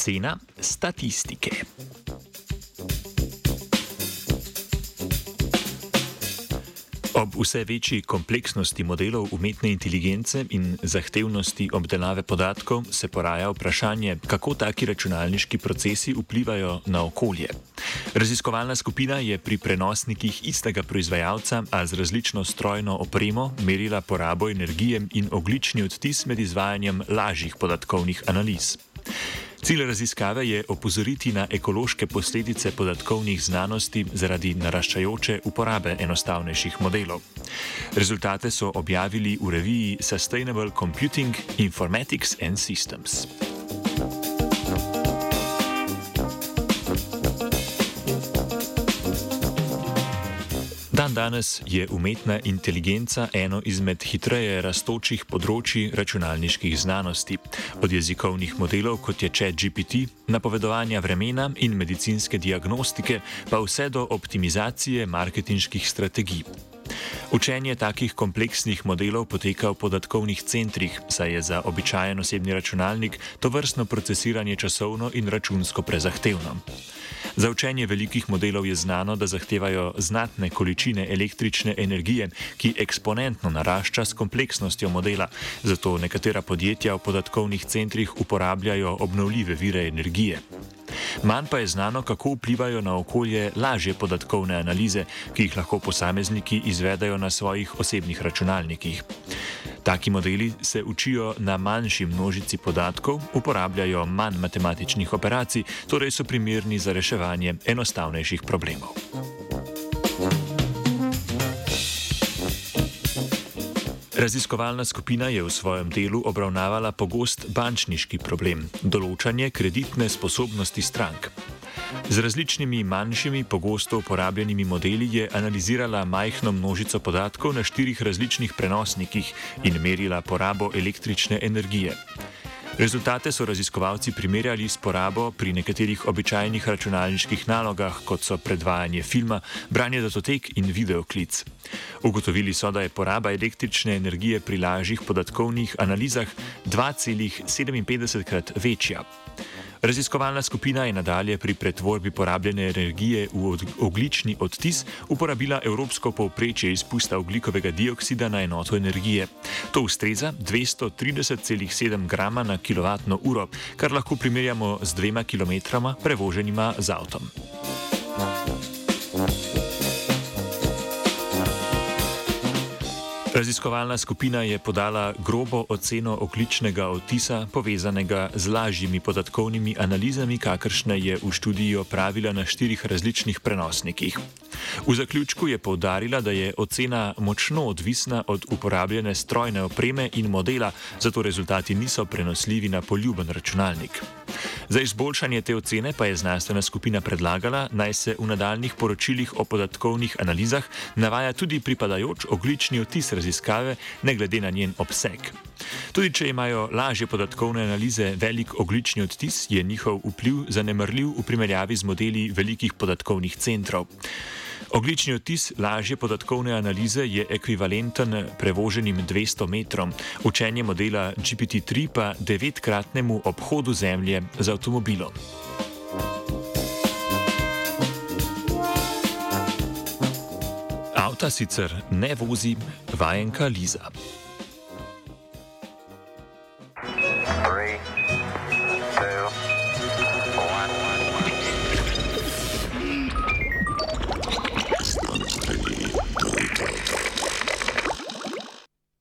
Ocena statistike. Ob vse večji kompleksnosti modelov umetne inteligence in zahtevnosti obdelave podatkov se poraja vprašanje, kako taki računalniški procesi vplivajo na okolje. Raziskovalna skupina je pri prenosnikih istega proizvajalca, a z različno strojno opremo, merila porabo energije in oglični odtis med izvajanjem lažjih podatkovnih analiz. Cilj raziskave je opozoriti na ekološke posledice podatkovnih znanosti zaradi naraščajoče uporabe enostavnejših modelov. Rezultate so objavili v reviji Sustainable Computing, Informatics and Systems. Dan danes je umetna inteligenca eno izmed hitreje rastočih področji računalniških znanosti, od jezikovnih modelov kot je ChatGPT, napovedovanja vremena in medicinske diagnostike, pa vse do optimizacije marketinških strategij. Učenje takih kompleksnih modelov poteka v podatkovnih centrih, saj je za običajen osebni računalnik to vrstno procesiranje časovno in računsko prezahtevno. Za učenje velikih modelov je znano, da zahtevajo znatne količine električne energije, ki eksponentno narašča s kompleksnostjo modela, zato nekatera podjetja v podatkovnih centrih uporabljajo obnovljive vire energije. Manj pa je znano, kako vplivajo na okolje lažje podatkovne analize, ki jih lahko posamezniki izvedajo na svojih osebnih računalnikih. Taki modeli se učijo na manjši množici podatkov, uporabljajo manj matematičnih operacij, torej so primerni za reševanje enostavnejših problemov. Raziskovalna skupina je v svojem delu obravnavala pogost bančniški problem - določanje kreditne sposobnosti strank. Z različnimi manjšimi, pogosto uporabljenimi modeli je analizirala majhno množico podatkov na štirih različnih prenosnikih in merila porabo električne energije. Rezultate so raziskovalci primerjali s porabo pri nekaterih običajnih računalniških nalogah, kot so predvajanje filma, branje datotek in videoklic. Ugotovili so, da je poraba električne energije pri lažjih podatkovnih analizah 2,57 krat večja. Raziskovalna skupina je nadalje pri pretvorbi porabljene energije v oglični odtis uporabila evropsko povprečje izpusta oglikovega dioksida na enoto energije. To ustreza 230,7 grama na kWh, kar lahko primerjamo z dvema kilometrama prevoženima z avtom. Raziskovalna skupina je podala grobo oceno okličnega odtisa, povezanega z lažjimi podatkovnimi analizami, kakršne je v študiji opravila na štirih različnih prenosnikih. V zaključku je povdarila, da je ocena močno odvisna od uporabljene strojne opreme in modela, zato rezultati niso prenosljivi na poljuben računalnik. Za izboljšanje te ocene pa je znanstvena skupina predlagala, naj se v nadaljnih poročilih o podatkovnih analizah navaja tudi pripadajoč oglični odtis raziskave, ne glede na njen obseg. Tudi če imajo lažje podatkovne analize velik oglični odtis, je njihov vpliv zanemrljiv v primerjavi z modeli velikih podatkovnih centrov. Oglični odtis lažje podatkovne analize je ekvivalenten prevoženim 200 metrom, učenje modela GPT-3 pa devetkratnemu obhodu Zemlje z avtomobilom. Avta sicer ne vozi, vajenka Liza. Three.